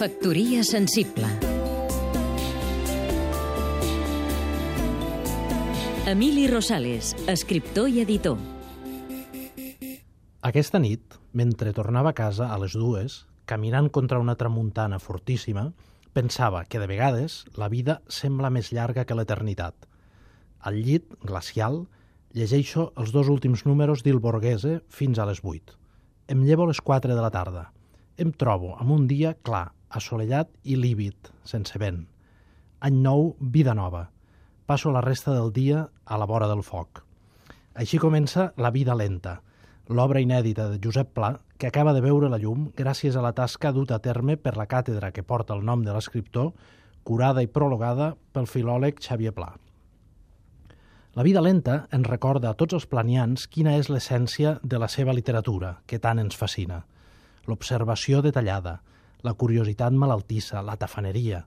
Factoria sensible Emili Rosales, escriptor i editor Aquesta nit, mentre tornava a casa a les dues, caminant contra una tramuntana fortíssima, pensava que de vegades la vida sembla més llarga que l'eternitat. Al llit, glacial, llegeixo els dos últims números d'Il Borghese fins a les 8. Em llevo a les 4 de la tarda. Em trobo amb un dia clar, assolellat i lívid, sense vent. Any nou, vida nova. Passo la resta del dia a la vora del foc. Així comença La vida lenta, l'obra inèdita de Josep Pla, que acaba de veure la llum gràcies a la tasca duta a terme per la càtedra que porta el nom de l'escriptor, curada i prologada pel filòleg Xavier Pla. La vida lenta ens recorda a tots els planians quina és l'essència de la seva literatura, que tant ens fascina. L'observació detallada, la curiositat malaltissa, la tafaneria,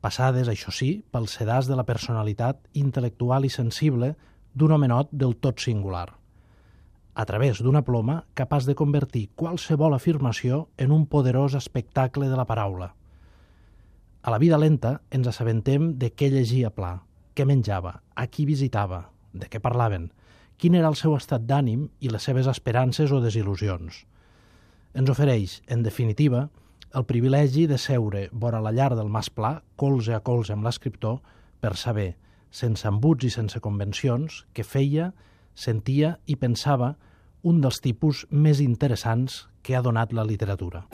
passades, això sí, pel sedàs de la personalitat intel·lectual i sensible d'un homenot del tot singular. A través d'una ploma capaç de convertir qualsevol afirmació en un poderós espectacle de la paraula. A la vida lenta ens assabentem de què llegia Pla, què menjava, a qui visitava, de què parlaven, quin era el seu estat d'ànim i les seves esperances o desil·lusions. Ens ofereix, en definitiva, el privilegi de seure vora la llar del Mas Pla, colze a colze amb l'escriptor, per saber, sense embuts i sense convencions, que feia, sentia i pensava un dels tipus més interessants que ha donat la literatura.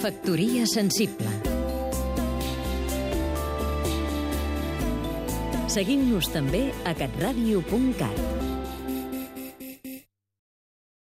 Factoria sensible Seguim-nos també a catradio.cat